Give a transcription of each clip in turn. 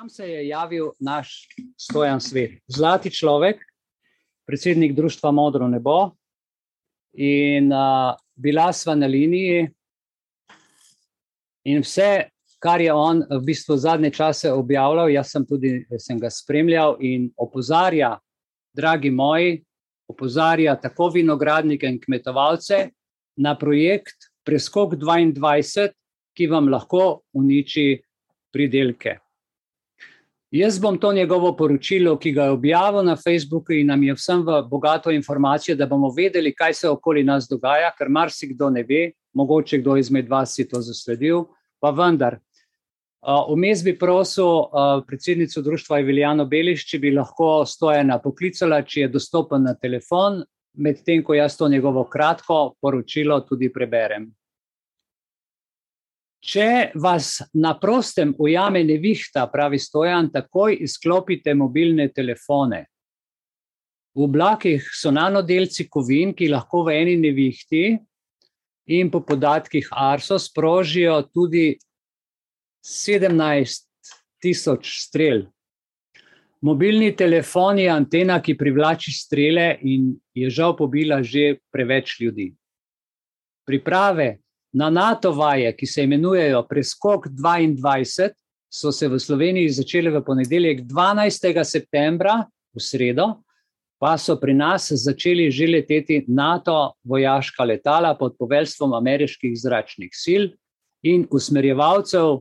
Nam se je javil naš stojan svet, zlati človek, predsednik Društva Modro nebo. In uh, bila sva na liniji, in vse, kar je on v bistvu zadnje čase objavljal, jaz sem tudi sem ga spremljal in opozarja, dragi moji, opozarja tako vinogradnike in kmetovalce na projekt Preskok 22, ki vam lahko uniči pridelke. Jaz bom to njegovo poročilo, ki ga je objavil na Facebooku in nam je vsem v bogato informacijo, da bomo vedeli, kaj se okoli nas dogaja, ker marsikdo ne ve, mogoče kdo izmed vas si to zasledil, pa vendar. Vmes bi prosil predsednico društva Eviljano Beliš, če bi lahko stojena poklicala, če je dostopen na telefon, medtem ko jaz to njegovo kratko poročilo tudi preberem. Če vas na prostem ujame nevihta, pravi stojan, takoj izklopite mobilne telefone. V oblakih so nanodelci kovin, ki lahko v eni nevihti in po podatkih Arso sprožijo tudi 17 tisoč strel. Mobilni telefon je antena, ki privlači strele in je žal pobila že preveč ljudi. Priprave Na NATO vaje, ki se imenujejo Preskok 22, so se v Sloveniji začele v ponedeljek 12. septembra, v sredo, pa so pri nas začeli že leteti NATO vojaška letala pod poveljstvom ameriških zračnih sil in usmerjevalcev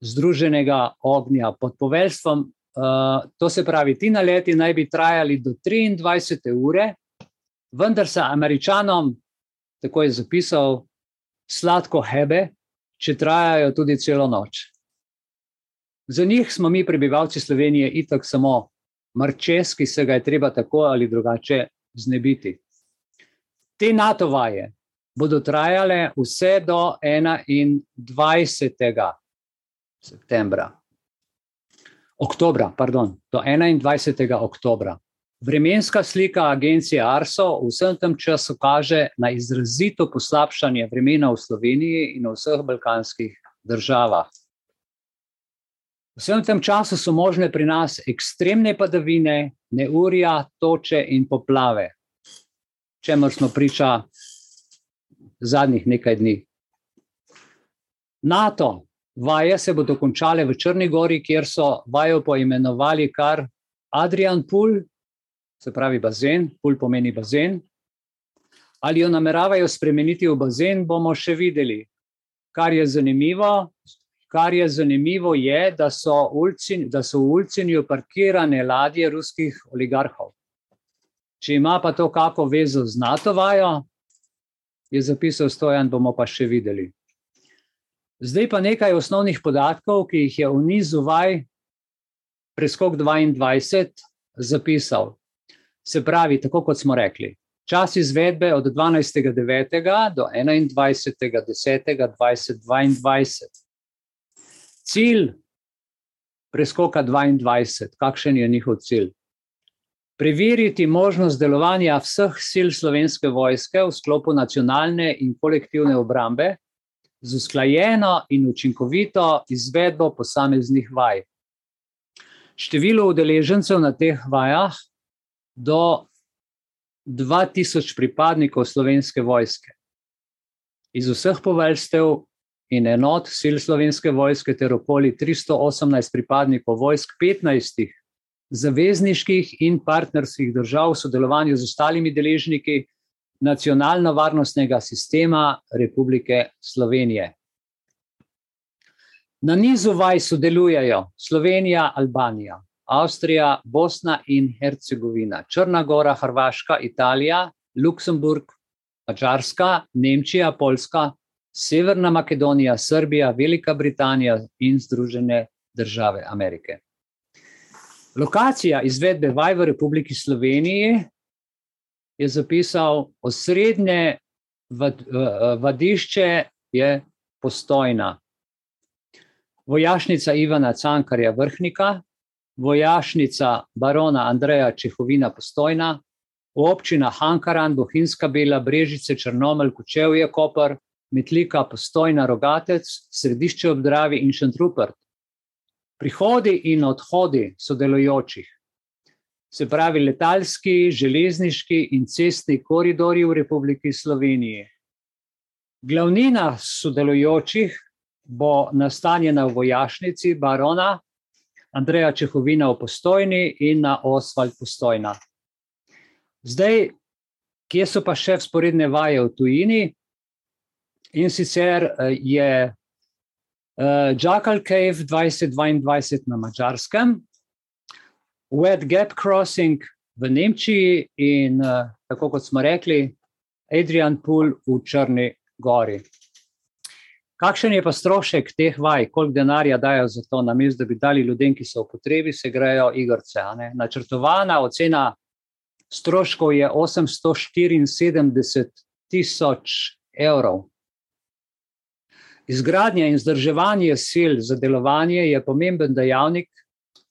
Združenega ognja pod poveljstvom. Uh, to se pravi, ti naleti naj bi trajali do 23 ure, vendar se američanom, tako je zapisal sladko hebe, če trajajo tudi celo noč. Za njih smo mi, prebivalci Slovenije, itak samo marčes, ki se ga je treba tako ali drugače znebiti. Te NATO vaje bodo trajale vse do 21. septembra. Oktobra, pardon, do 21. oktobra. Vremenska slika agencije Arso v vsem tem času kaže na izrazito poslabšanje vremena v Sloveniji in v vseh balkanskih državah. V vsem tem času so možne pri nas ekstremne padavine, neurja, toče in poplave, čemer smo priča zadnjih nekaj dni. NATO vaje se bodo končale v Črni Gori, kjer so vajo poimenovali kar Adrian Pul, se pravi bazen, pul pomeni bazen. Ali jo nameravajo spremeniti v bazen, bomo še videli. Kar je zanimivo, kar je zanimivo je, da so, ulcin, da so v Ulcinju parkirane ladje ruskih oligarhov. Če ima pa to kako vezo z NATO vajo, je zapisal Stojan, bomo pa še videli. Zdaj pa nekaj osnovnih podatkov, ki jih je v nizu vaj preskok 22 zapisal. Se pravi, tako kot smo rekli, čas izvedbe od 12.9. do 21.10.2022. Cilj preskoka 22, kakšen je njihov cilj? Preveriti možnost delovanja vseh sil slovenske vojske v sklopu nacionalne in kolektivne obrambe z usklajeno in učinkovito izvedbo posameznih vaj. Število udeležencev na teh vajah do 2000 pripadnikov slovenske vojske. Iz vseh poveljstev in enot sil slovenske vojske, ter okoli 318 pripadnikov vojsk 15 zavezniških in partnerskih držav v sodelovanju z ostalimi deležniki nacionalno-varnostnega sistema Republike Slovenije. Na nizu vaj sodelujejo Slovenija, Albanija, Avstrija, Bosna in Hercegovina, Črna Gora, Hrvaška, Italija, Luksemburg, Mačarska, Nemčija, Poljska, Severna Makedonija, Srbija, Velika Britanija in Združene države Amerike. Lokacija izvedbe vaj v Republiki Sloveniji je zapisal osrednje vadišče je postojna. Vojašnica Ivana Cankarja Vrhnika, vojašnica barona Andreja Čehovina Postojna, občina Hankaran, Bohinska Bela, Brežice, Črnomelj, Kučevje, Koper, Metlika, Postojna, Rogatec, Središče ob Dravi in Šentrupert. prihodi in odhodi sodelujočih, se pravi letalski, železniški in cestni koridori v Republiki Sloveniji. Glavnina sodelujočih bo nastanjena v vojašnici barona Andreja Čehovina v Postojni in na Osvald Postojna. Zdaj, kje so pa še sporedne vaje v tujini? In sicer je uh, Jackal Cave 2022 na Mačarskem, Wet Gap Crossing v Nemčiji in, uh, tako kot smo rekli, Adrian Pool v Črni Gori. Kakšen je pa strošek teh vaj, koliko denarja dajo za to, namesto da bi dali ljudem, ki so v potrebi, se grejo igrice? Načrtovana ocena stroškov je 874 tisoč evrov. Izgradnja in vzdrževanje sil za delovanje je pomemben dejavnik,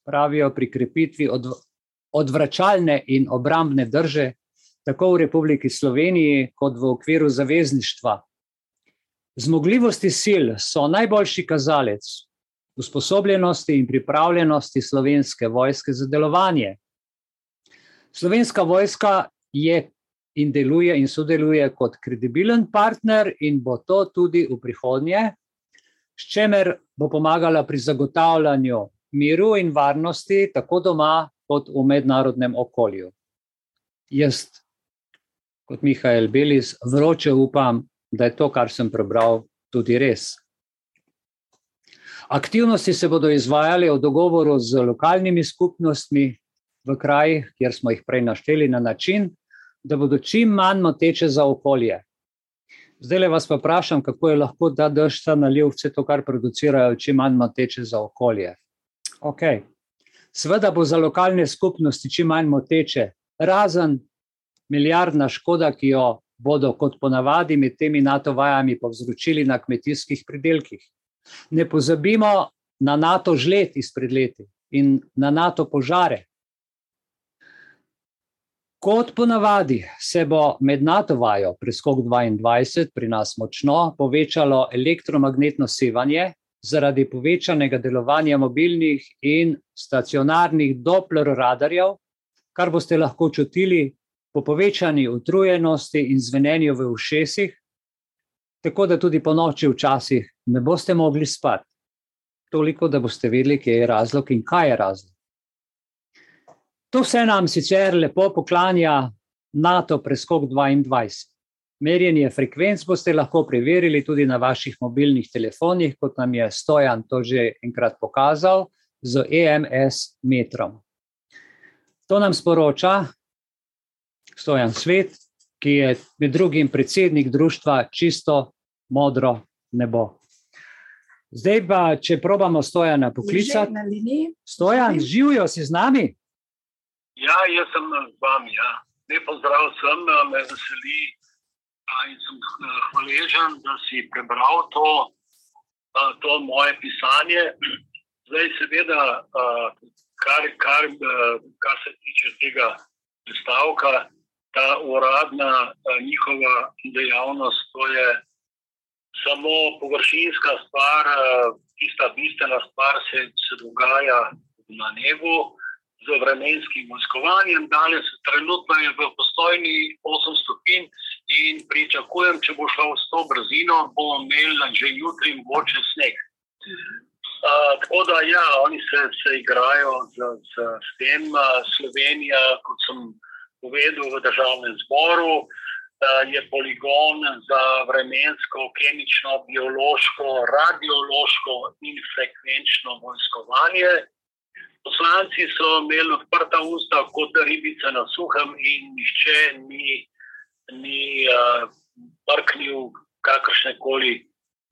pravijo pri krepitvi od, odvračalne in obrambne drže, tako v Republiki Sloveniji, kot v okviru zavezništva. Zmogljivosti sil so najboljši kazalec usposobljenosti in pripravljenosti slovenske vojske za delovanje. Slovenska vojska je in deluje in sodeluje kot kredibilen partner, in bo to tudi v prihodnje, s čimer bo pomagala pri zagotavljanju miru in varnosti, tako doma, kot v mednarodnem okolju. Jaz, kot Mihajl Belis, vroče upam, da je to, kar sem prebral, tudi res. Aktivnosti se bodo izvajale v dogovoru z lokalnimi skupnostmi v krajih, kjer smo jih prej našteli, na način, da bodo čim manj moteče za okolje. Zdaj le vas pa vprašam, kako je lahko ta dež, ta naliv, vse to, kar producirajo, čim manj moteče za okolje. Ok. Sveda bo za lokalne skupnosti čim manj moteče, razen milijardna škoda, ki jo bodo, kot ponavadi, med temi NATO vajami povzročili na kmetijskih pridelkih. Ne pozabimo na NATO žlet izpred leti in na NATO požare, Kot ponavadi se bo med NATO vajo preskok 22 pri nas močno povečalo elektromagnetno sevanje zaradi povečanega delovanja mobilnih in stacionarnih Doppler radarjev, kar boste lahko čutili po povečani utrujenosti in zvenenju v ušesih, tako da tudi po noči včasih ne boste mogli spati. Toliko, da boste vedeli, kje je razlog in kaj je razlog. To vse nam sicer lepo poklanja NATO preskok 22. Merjenje frekvenc boste lahko preverili tudi na vaših mobilnih telefonih, kot nam je Stojan to že enkrat pokazal, z EMS metrom. To nam sporoča Stojan Svet, ki je med drugim predsednik društva Čisto modro nebo. Zdaj pa, če probamo Stojana poklicati. Stojan, živijo si z nami? Ja, jaz sem z vami. Ja. Lep pozdrav vsem, me veseli in sem eh, hvaležen, da si prebral to, to moje pisanje. Zdaj, seveda, kar, kar, kar se tiče tega stavka, ta uradna njihova dejavnost, to je samo površinska stvar, tista bistvena stvar se, se dogaja na nebu z vremenskim vojskovanjem. Danes trenutno je v postojni 8 stopinj in pričakujem, če bo šlo s to brzino, bomo imeli že jutri mogoče sneg. Uh, tako da, ja, oni se, se igrajo z, z, z tem, uh, Slovenija, kot sem povedal v državnem zboru, uh, je poligon za vremensko, kemično, biološko, radiološko in frekvenčno vojskovanje. Poslanci so imeli odprta usta, kot ribice na suhem, in nihče ni, ni uh, prknil kakršne koli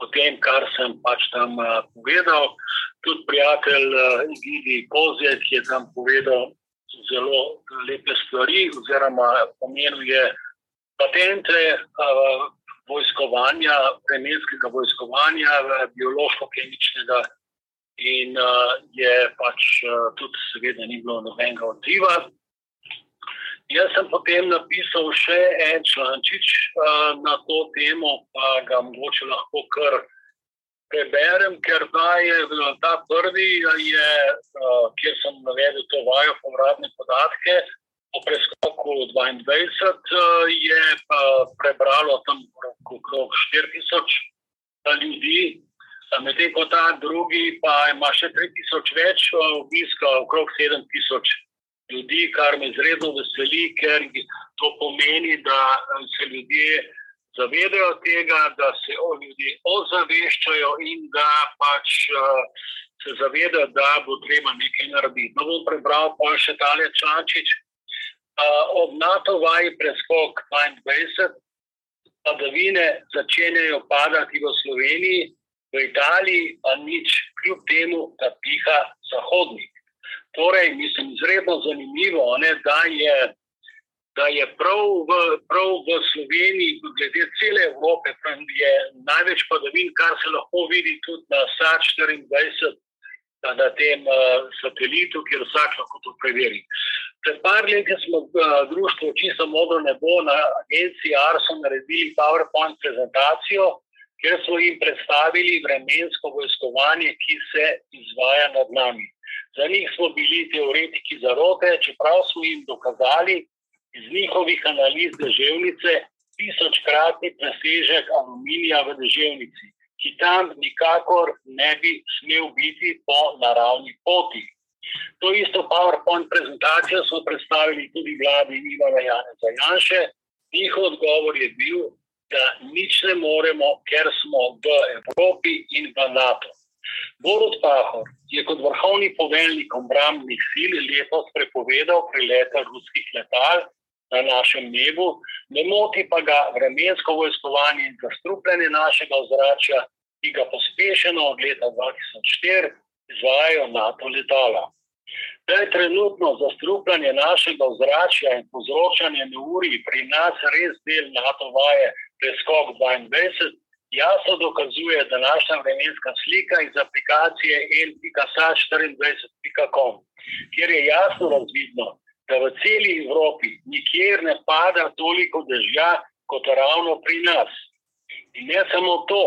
o tem, kar sem pač tam uh, povedal. Tudi prijatelj uh, Gidi Kozje, ki je tam povedal zelo lepe stvari, oziroma pomenil je patente uh, vojskovanja, vremenskega vojskovanja, biološko-kemičnega in uh, je pač uh, tudi, seveda, ni bilo nobenega odziva. Jaz sem potem napisal še en člančič uh, na to temo, pa ga mogoče lahko kar preberem, ker ta, je, ta prvi, je, kjer sem navedel to vajo, povratne podatke. Po preskoku 22 je prebralo tam okrog 4000 ljudi, medtem ko ta drugi pa ima še 3000 več obiska, okrog 7000 ljudi, kar me izredno veseli, ker to pomeni, da se ljudje zavedajo tega, da se o ljudje ozaveščajo in da pač se zavedajo, da bo treba nekaj narediti. No, bom prebral pa še tale člančič. Ob NATO vaji preskok 22, padavine začenjajo padati v Sloveniji, v Italiji pa nič, kljub temu, da piha zahodnik. Torej, mislim, izredno zanimivo, ne, da, je, da je prav v, prav v Sloveniji, glede cele Evrope, je največ padavin, kar se lahko vidi tudi na SAD-24, na tem uh, satelitu, kjer vsak lahko to preveri. Pred par leti smo v uh, društvu Čisto modro nebo na agenciji Arso naredili PowerPoint prezentacijo, kjer smo jim predstavili vremensko vojskovanje, ki se izvaja nad nami. Za njih smo bili teoretiki zarote, čeprav smo jim dokazali iz njihovih analiz deževnice tisočkratni presežek aluminija v deževnici, ki tam nikakor ne bi smel biti po naravni poti. To isto PowerPoint prezentacijo smo predstavili tudi vladi Ivana Janeza Janše. Njihov odgovor je bil, da nič ne moremo, ker smo v Evropi in v NATO. Borod Pahor je kot vrhovni poveljnik obrambnih sil letos prepovedal prilete ruskih letal na našem nebu, ne moti pa ga vremensko vojskovanje in zastrupljanje našega ozračja, ki ga pospešeno od leta 2004 izvajajo NATO letala. Da je trenutno zastrupljanje našega ozračja in povzročanje neuri pri nas res del NATO vaje preskok 22, jasno dokazuje današnja vremenska slika iz aplikacije n.sa24.com, kjer je jasno razvidno, da v celi Evropi nikjer ne pada toliko dežja kot ravno pri nas. In ne samo to,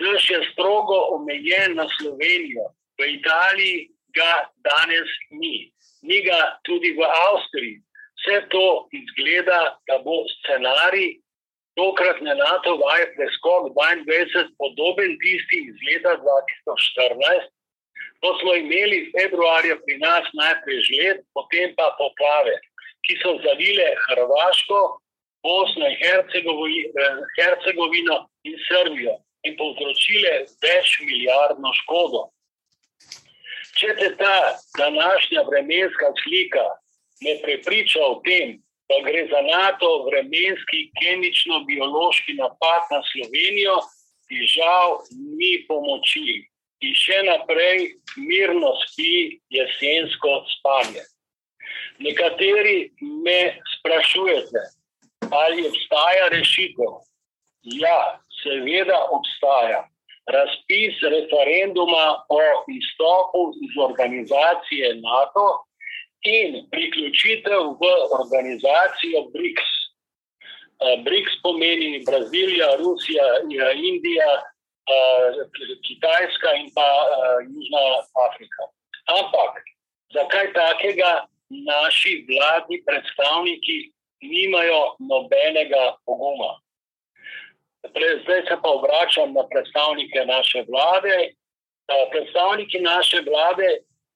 dež je strogo omejen na Slovenijo, v Italiji ga danes ni, ni ga tudi v Avstriji. Vse to izgleda, da bo scenarij tokratne NATO vaje preskok 22 podoben tisti iz leta 2014. To smo imeli februarja pri nas najprej žled, potem pa poplave, ki so zavile Hrvaško, Bosno in Hercegovino in Srbijo in povzročile več milijardno škodo. Če te ta današnja vremenska slika ne prepriča o tem, da gre za NATO vremenski, kemično-biološki napad na Slovenijo, ki žal ni pomoči. In še naprej mirno spi jesensko spanje. Nekateri me sprašujete, ali obstaja rešitev. Ja, seveda obstaja. Razpis referenduma o izstopu iz organizacije NATO in priključitev v organizacijo BRICS. Eh, BRICS pomeni Brazilija, Rusija, Indija, Kitajska in pa eh, Južna Afrika. Ampak zakaj takega naši vladni predstavniki nimajo nobenega poguma? Zdaj se pa obračam na predstavnike naše vlade. Predstavniki naše vlade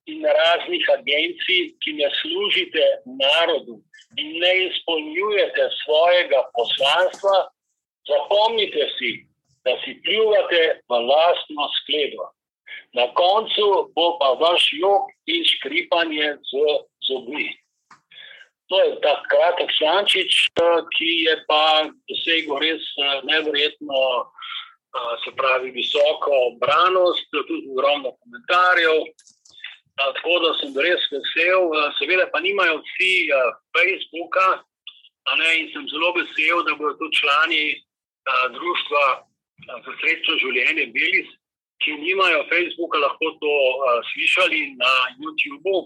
in raznih agencij, ki ne služite narodu in ne izpolnjujete svojega poslanstva, zapomnite si, da si pljuvate v lastno skledo. Na koncu bo pa vaš jog in škripanje z zobmi. To je ta kratek člančič, ki je pa dosegel res nevrjetno, se pravi, visoko obranost, tudi ogromno komentarjev. Tako da sem res vesel, seveda pa nimajo vsi Facebooka, ne, in sem zelo vesel, da bodo tudi člani društva za srečno življenje Belis, ki nimajo Facebooka, lahko to slišali na YouTubu,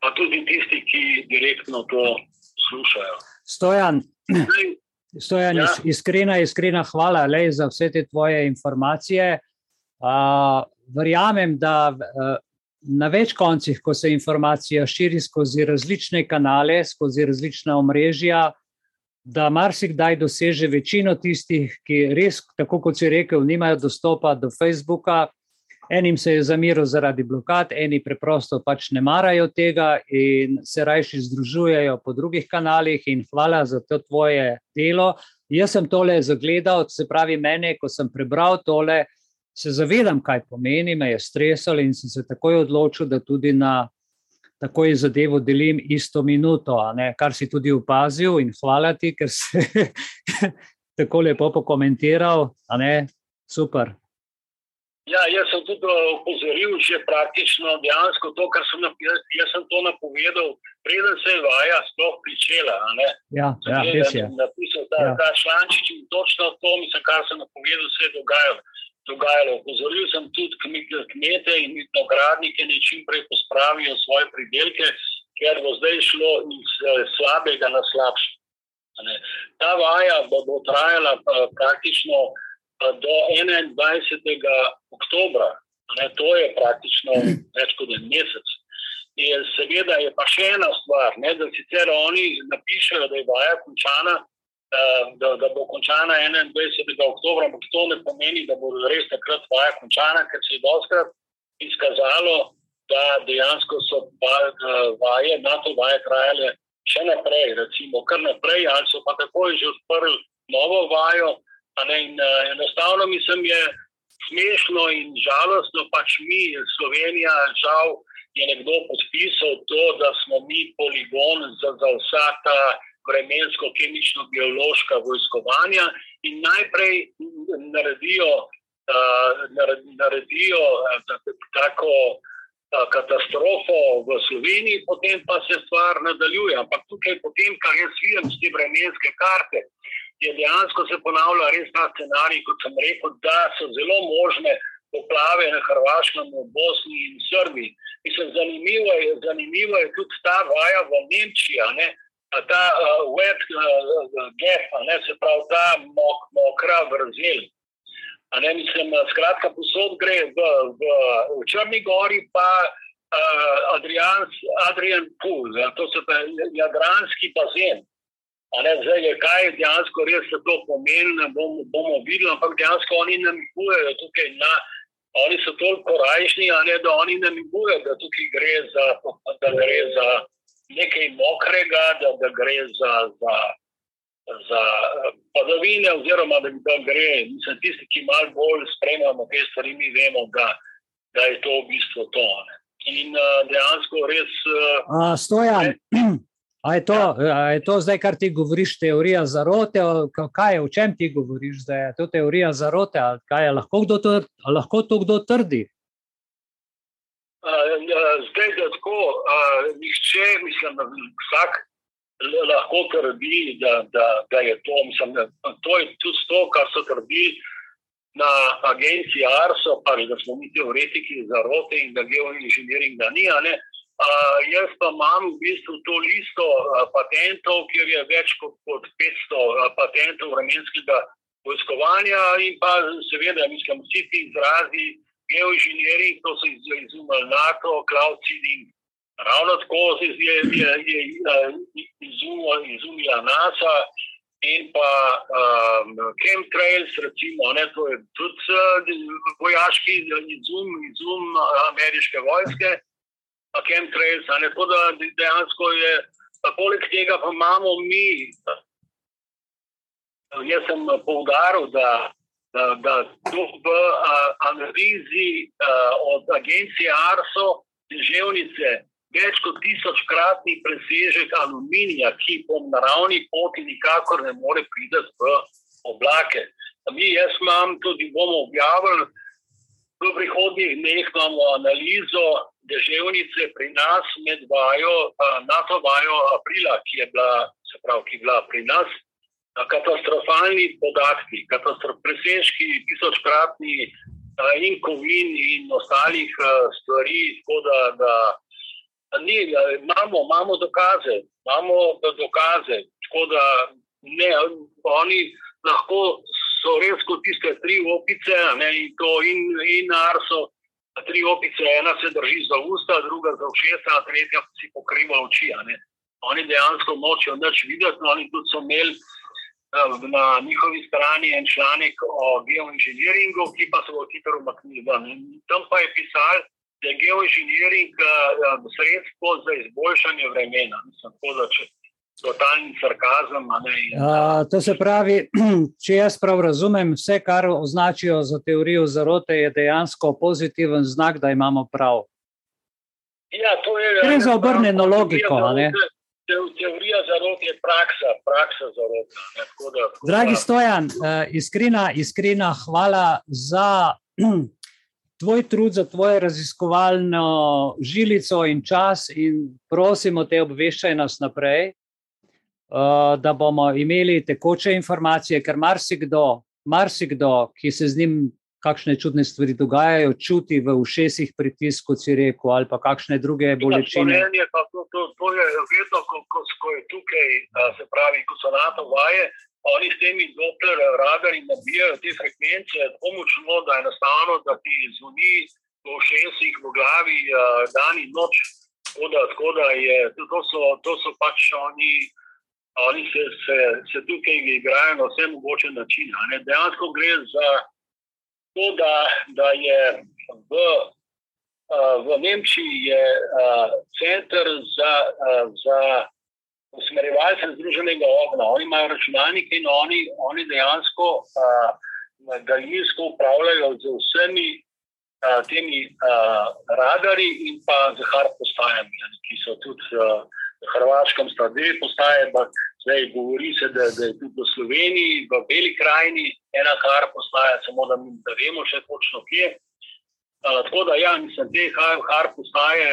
pa tudi tisti, ki direktno to slušajo. Stojan. Stojan, ja. iskrena, iskrena hvala lej, za vse te tvoje informacije. Uh, verjamem, da uh, na več koncih, ko se informacija širi skozi različne kanale, skozi različna omrežja, da marsikdaj doseže večino tistih, ki res, tako kot si rekel, nimajo dostopa do Facebooka. Enim se je zamiril zaradi blokad, eni preprosto pač ne marajo tega in se rajši združujejo po drugih kanalih. In hvala za to tvoje delo. Jaz sem tole zagledal, se pravi, mene, ko sem prebral tole, se zavedam, kaj pomeni, me je stresalo in sem se takoj odločil, da tudi na takoj zadevo delim isto minuto, kar si tudi opazil in hvala ti, ker si tako lepo pokomentiral. Super. Ja, jaz sem tudi opozoril, že praktično dejansko to, kar sem napisal. Jaz sem to napovedal, preden se je vaja sploh pričela. Ja, ja, res je. Napisal ta, ja. ta člančič in točno to, mislim, kar sem napovedal, se je dogajalo. Dogajalo. Opozoril sem tudi kmete in vinogradnike, da čim prej pospravijo svoje pridelke, ker bo zdaj šlo iz eh, slabega na slabše. Ta vaja bo, bo trajala praktično do 21. oktobra, ne, to je praktično več kot en mesec. In seveda je pa še ena stvar, ne, da sicer oni napišejo, da je vaja končana, da, da bo končana 21. oktobra, ampak to ne pomeni, da bo res takrat vaja končana, ker se je doskrat izkazalo, da dejansko so vaje, NATO vaje trajale še naprej, recimo kar naprej, ali so pa takoj že odprli novo vajo, In, uh, enostavno mi se je smešno in žalostno, pač mi, Slovenija, žal je nekdo podpisal to, da smo mi poligon za, za vsa ta vremensko, kemično, biološka vojskovanja in najprej naredijo, uh, naredijo uh, tako. Katastrofo v Sloveniji, potem pa se stvar nadaljuje. Ampak tukaj, potem, kar jaz vidim z te vremenske karte, je dejansko se ponavlja res ta scenarij, kot sem rekel, da so zelo možne poplave na Hrvaškem, v Bosni in Srbiji. Mislim, zanimivo, je, zanimivo je tudi ta vaja v Nemčiji, ne? Ta uh, wet uh, gap, ne? se pravi ta mok, mokra vrzel. Ne, mislim, skratka, posod gre v, v, v Črni Gori, pa uh, Adrian, Adrian Pool, to se pravi Jadranski bazen. Ne, zdaj, kaj dejansko res to pomeni, bomo, bomo videli, ampak dejansko oni namigujejo tukaj na. Oni so toliko rajšni, ne, da oni namigujejo, da tukaj gre za, da gre za nekaj mokrega, da, da gre za, za, za padavine, oziroma da, da gre. Mislim, tisti, ki malo bolj spremljamo te stvari, mi vemo, da, da je to v bistvu to. Ne. In uh, dejansko res. Uh, Stojan. Ne, A je, to, ja. a je to zdaj, kar ti govoriš, teorija zarote? Kaj je, o čem ti govoriš, da je to teorija zarote? Je, lahko, kdo to, lahko to kdo trdi? Zdaj, da tako, nihče, mislim, da vsak lahko trdi, da, da, da je to. Mislim, da to je tudi to, kar so trdili na agenciji ARSO, pa da smo mi teoretiki zarote in da geoinženiring da ni. Uh, jaz pa imam v bistvu to listo uh, patentov, kjer je več kot, kot 500 uh, patentov vremenskega vojskovanja in pa seveda, mislim, vsi ti izrazi geoinženirji, to so iz, izumili NATO, cloud seeding, ravno tako je, je, je, je uh, izumila NASA in pa um, chemtrails, recimo, ne, to je tudi uh, vojaški izum, izum ameriške vojske pa chemtrails, tako da dejansko je, poleg tega pa imamo mi. Jaz sem poudaril, da, da, tu v analizi od agencije Arso deževnice več kot tisočkratni presežek aluminija, ki po naravni poti nikakor ne more priti v oblake. Mi, jaz imam tudi, bomo objavili, v prihodnjih dneh imamo analizo deževnice pri nas med vajo, NATO vajo aprila, ki je bila, se pravi, ki je bila pri nas. Katastrofalni podatki, presežki, tisočkratni in kovin in ostalih stvari, tako da, da ni, imamo, imamo dokaze, imamo dokaze, tako da ne, oni lahko so res kot tiste tri opice, ne, in to in, in arso, tri opice, ena se drži za usta, druga za ušesa, tretja si pokriva oči. Oni dejansko nočejo nič videti, no, oni tudi so imeli. Eh, na njihovi strani en članek o geoinženiringu, ki pa so ga hitro umaknili. Tam pa je pisal, da je geoinženiring uh, sredstvo za izboljšanje vremena. Mislim, da če totalni sarkazem. Uh, to se pravi, če jaz prav razumem, vse, kar označijo za teorijo zarote, je dejansko pozitiven znak, da imamo prav. Ja, to je. Gre za obrnjeno logiko. Teorija zarote je praksa, praksa zarote. Dragi Stojan, iskrena, iskrena hvala za tvoj trud, za tvojo raziskovalno žilico in čas, in prosimo te, obveščaj nas naprej, uh, da bomo imeli tekoče informacije, ker marsikdo, marsikdo, ki se z njim kakšne čudne stvari dogajajo, čuti v ušesih pritisk, kot si rekel, ali pa kakšne druge ja, bolečine. Ja, to, to, to je vedno, ko, ko, ko je tukaj, se pravi, ko so NATO vaje. Oni s temi doppler radarji nabijajo te frekvence tako močno, da je enostavno, da ti zvoni v šestih v glavi dan in noč. Tako da, tako da je, to, so, to so pač oni, oni se, se, se tukaj igrajo na vse mogoče načine. Dejansko gre za to, da, da je v, v Nemčiji je center za. za usmerjevalce Združenega ogna. Oni imajo računalnike in oni, oni dejansko daljinsko upravljajo z vsemi a, temi a, radari in pa z hard postajami, ki so tudi v Hrvaškem sta dve postaje, zdaj govori se, da, da je tudi v Sloveniji, v Beli krajini ena hard postaja, samo da, da vemo še točno kje. Uh, tako da, ja, mislim, te hard postaje,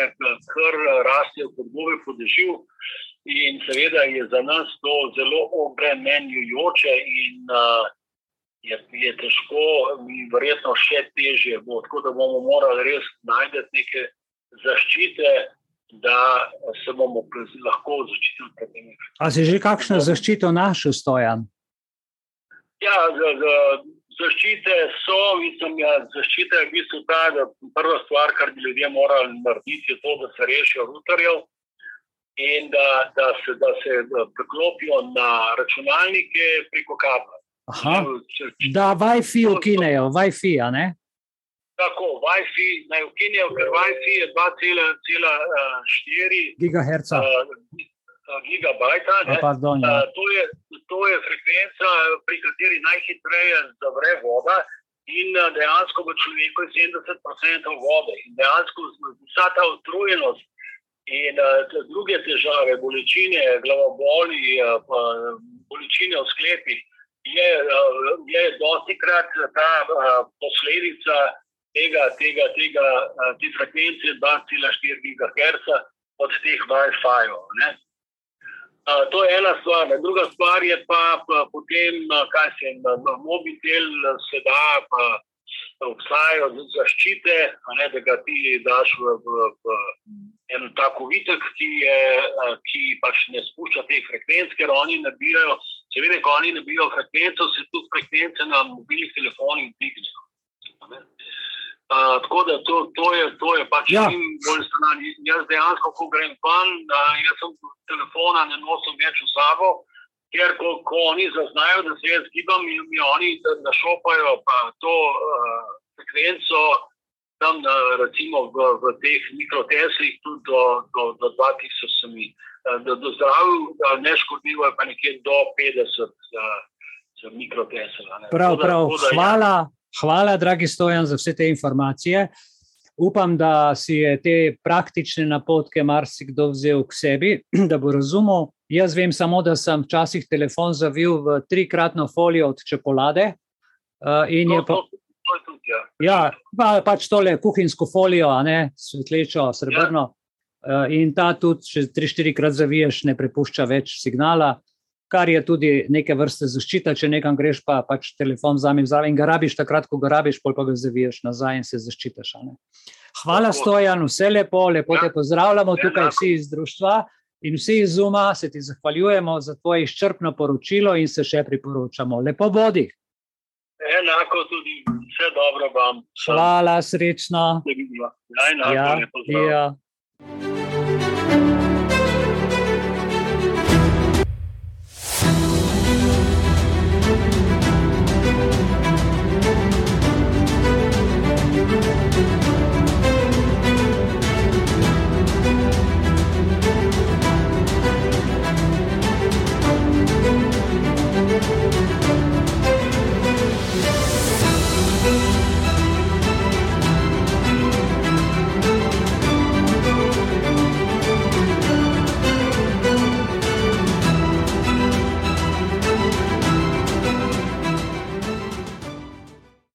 kar rastejo kot gove podežil, uh, In seveda je za nas to zelo obremenjujoče, in uh, je, je težko, in verjetno še težje bo. Tako da bomo morali res najti neke zaščite, da se bomo lahko zaščitili pred tem. Ali si že kakšno zaščito našel, stojan? Ja, z, z, zaščite so, mislim, ja, zaščita je v bistvu ta, da prva stvar, kar bi ljudje morali narediti, je to, da se rešijo rutarjev in da, da se, da se priklopijo na računalnike preko kabla. Da, Wi-Fi ukinejo, Wi-Fi, a ne? Tako, Wi-Fi naj ukinejo, ker Wi-Fi je 2,4 GHz. Gigabajta, pardon, ja. to, je, to je frekvenca, pri kateri najhitreje zavre voda, in dejansko v človeku je 70% vode. In dejansko vsa ta utrujenost, In uh, druge težave, bolečine, glavoboli, uh, bolečine v sklepih, je, uh, je dosti krat ta uh, posledica tega, tega, tega te frekvence 2,4 GHz od teh Wi-Fi-jev. Uh, to je ena stvar. Druga stvar je pa, pa potem, kaj se jim, mobitel se da. Pa, obstajajo zaščite, ne, da ga ti daš v, v, v en tako vitek, ki, je, ki pač ne spušča te frekvence, ker oni nabijajo. Seveda, ko oni nabijajo frekvenco, se tudi frekvence na mobilnih telefonih dvignejo. Uh, tako da to, to, je, to je pač ja. čim bolj stran. Jaz dejansko, ko grem ven, uh, jaz sem telefona ne nosim več v sabo, ker ko, ko oni zaznajo, da se jaz gibam in mi oni našopajo to uh, frekvenco tam, na, recimo v, v teh mikroteslih, tudi do, do, do 2000 sem jih. Do, do zdravja, ne škodljivo je pa nekje do 50 za, za mikrotesel. Prav, prav. Hvala, hvala, dragi Stojan, za vse te informacije. Upam, da si je te praktične napotke marsikdo vzel k sebi, da bo razumel. Jaz vem samo, da sem včasih telefon zavil v trikratno folijo od čokolade. Uh, in je pa. Ja, ja pa, pač tole kuhinjsko folijo, ne, svetlečo, srebrno. Ja. Uh, in ta tudi, če tri, štiri krat zaviješ, ne prepušča več signala, kar je tudi neke vrste zaščita, če nekam greš, pa pač telefon vzamem zraven in ga rabiš takrat, ko ga rabiš, pol pa ga zaviješ nazaj in se zaščitaš. Hvala, tako. Stojan, vse lepo, lepo ja. te pozdravljamo, ja, tukaj vsi iz društva in vsi iz Zuma se ti zahvaljujemo za tvoje izčrpno poročilo in se še priporočamo. Lepo bodi. Enako tudi, vse dobro vam. Sam. Hvala, srečno. Ja, enako, ja, lepo zdrav. ja.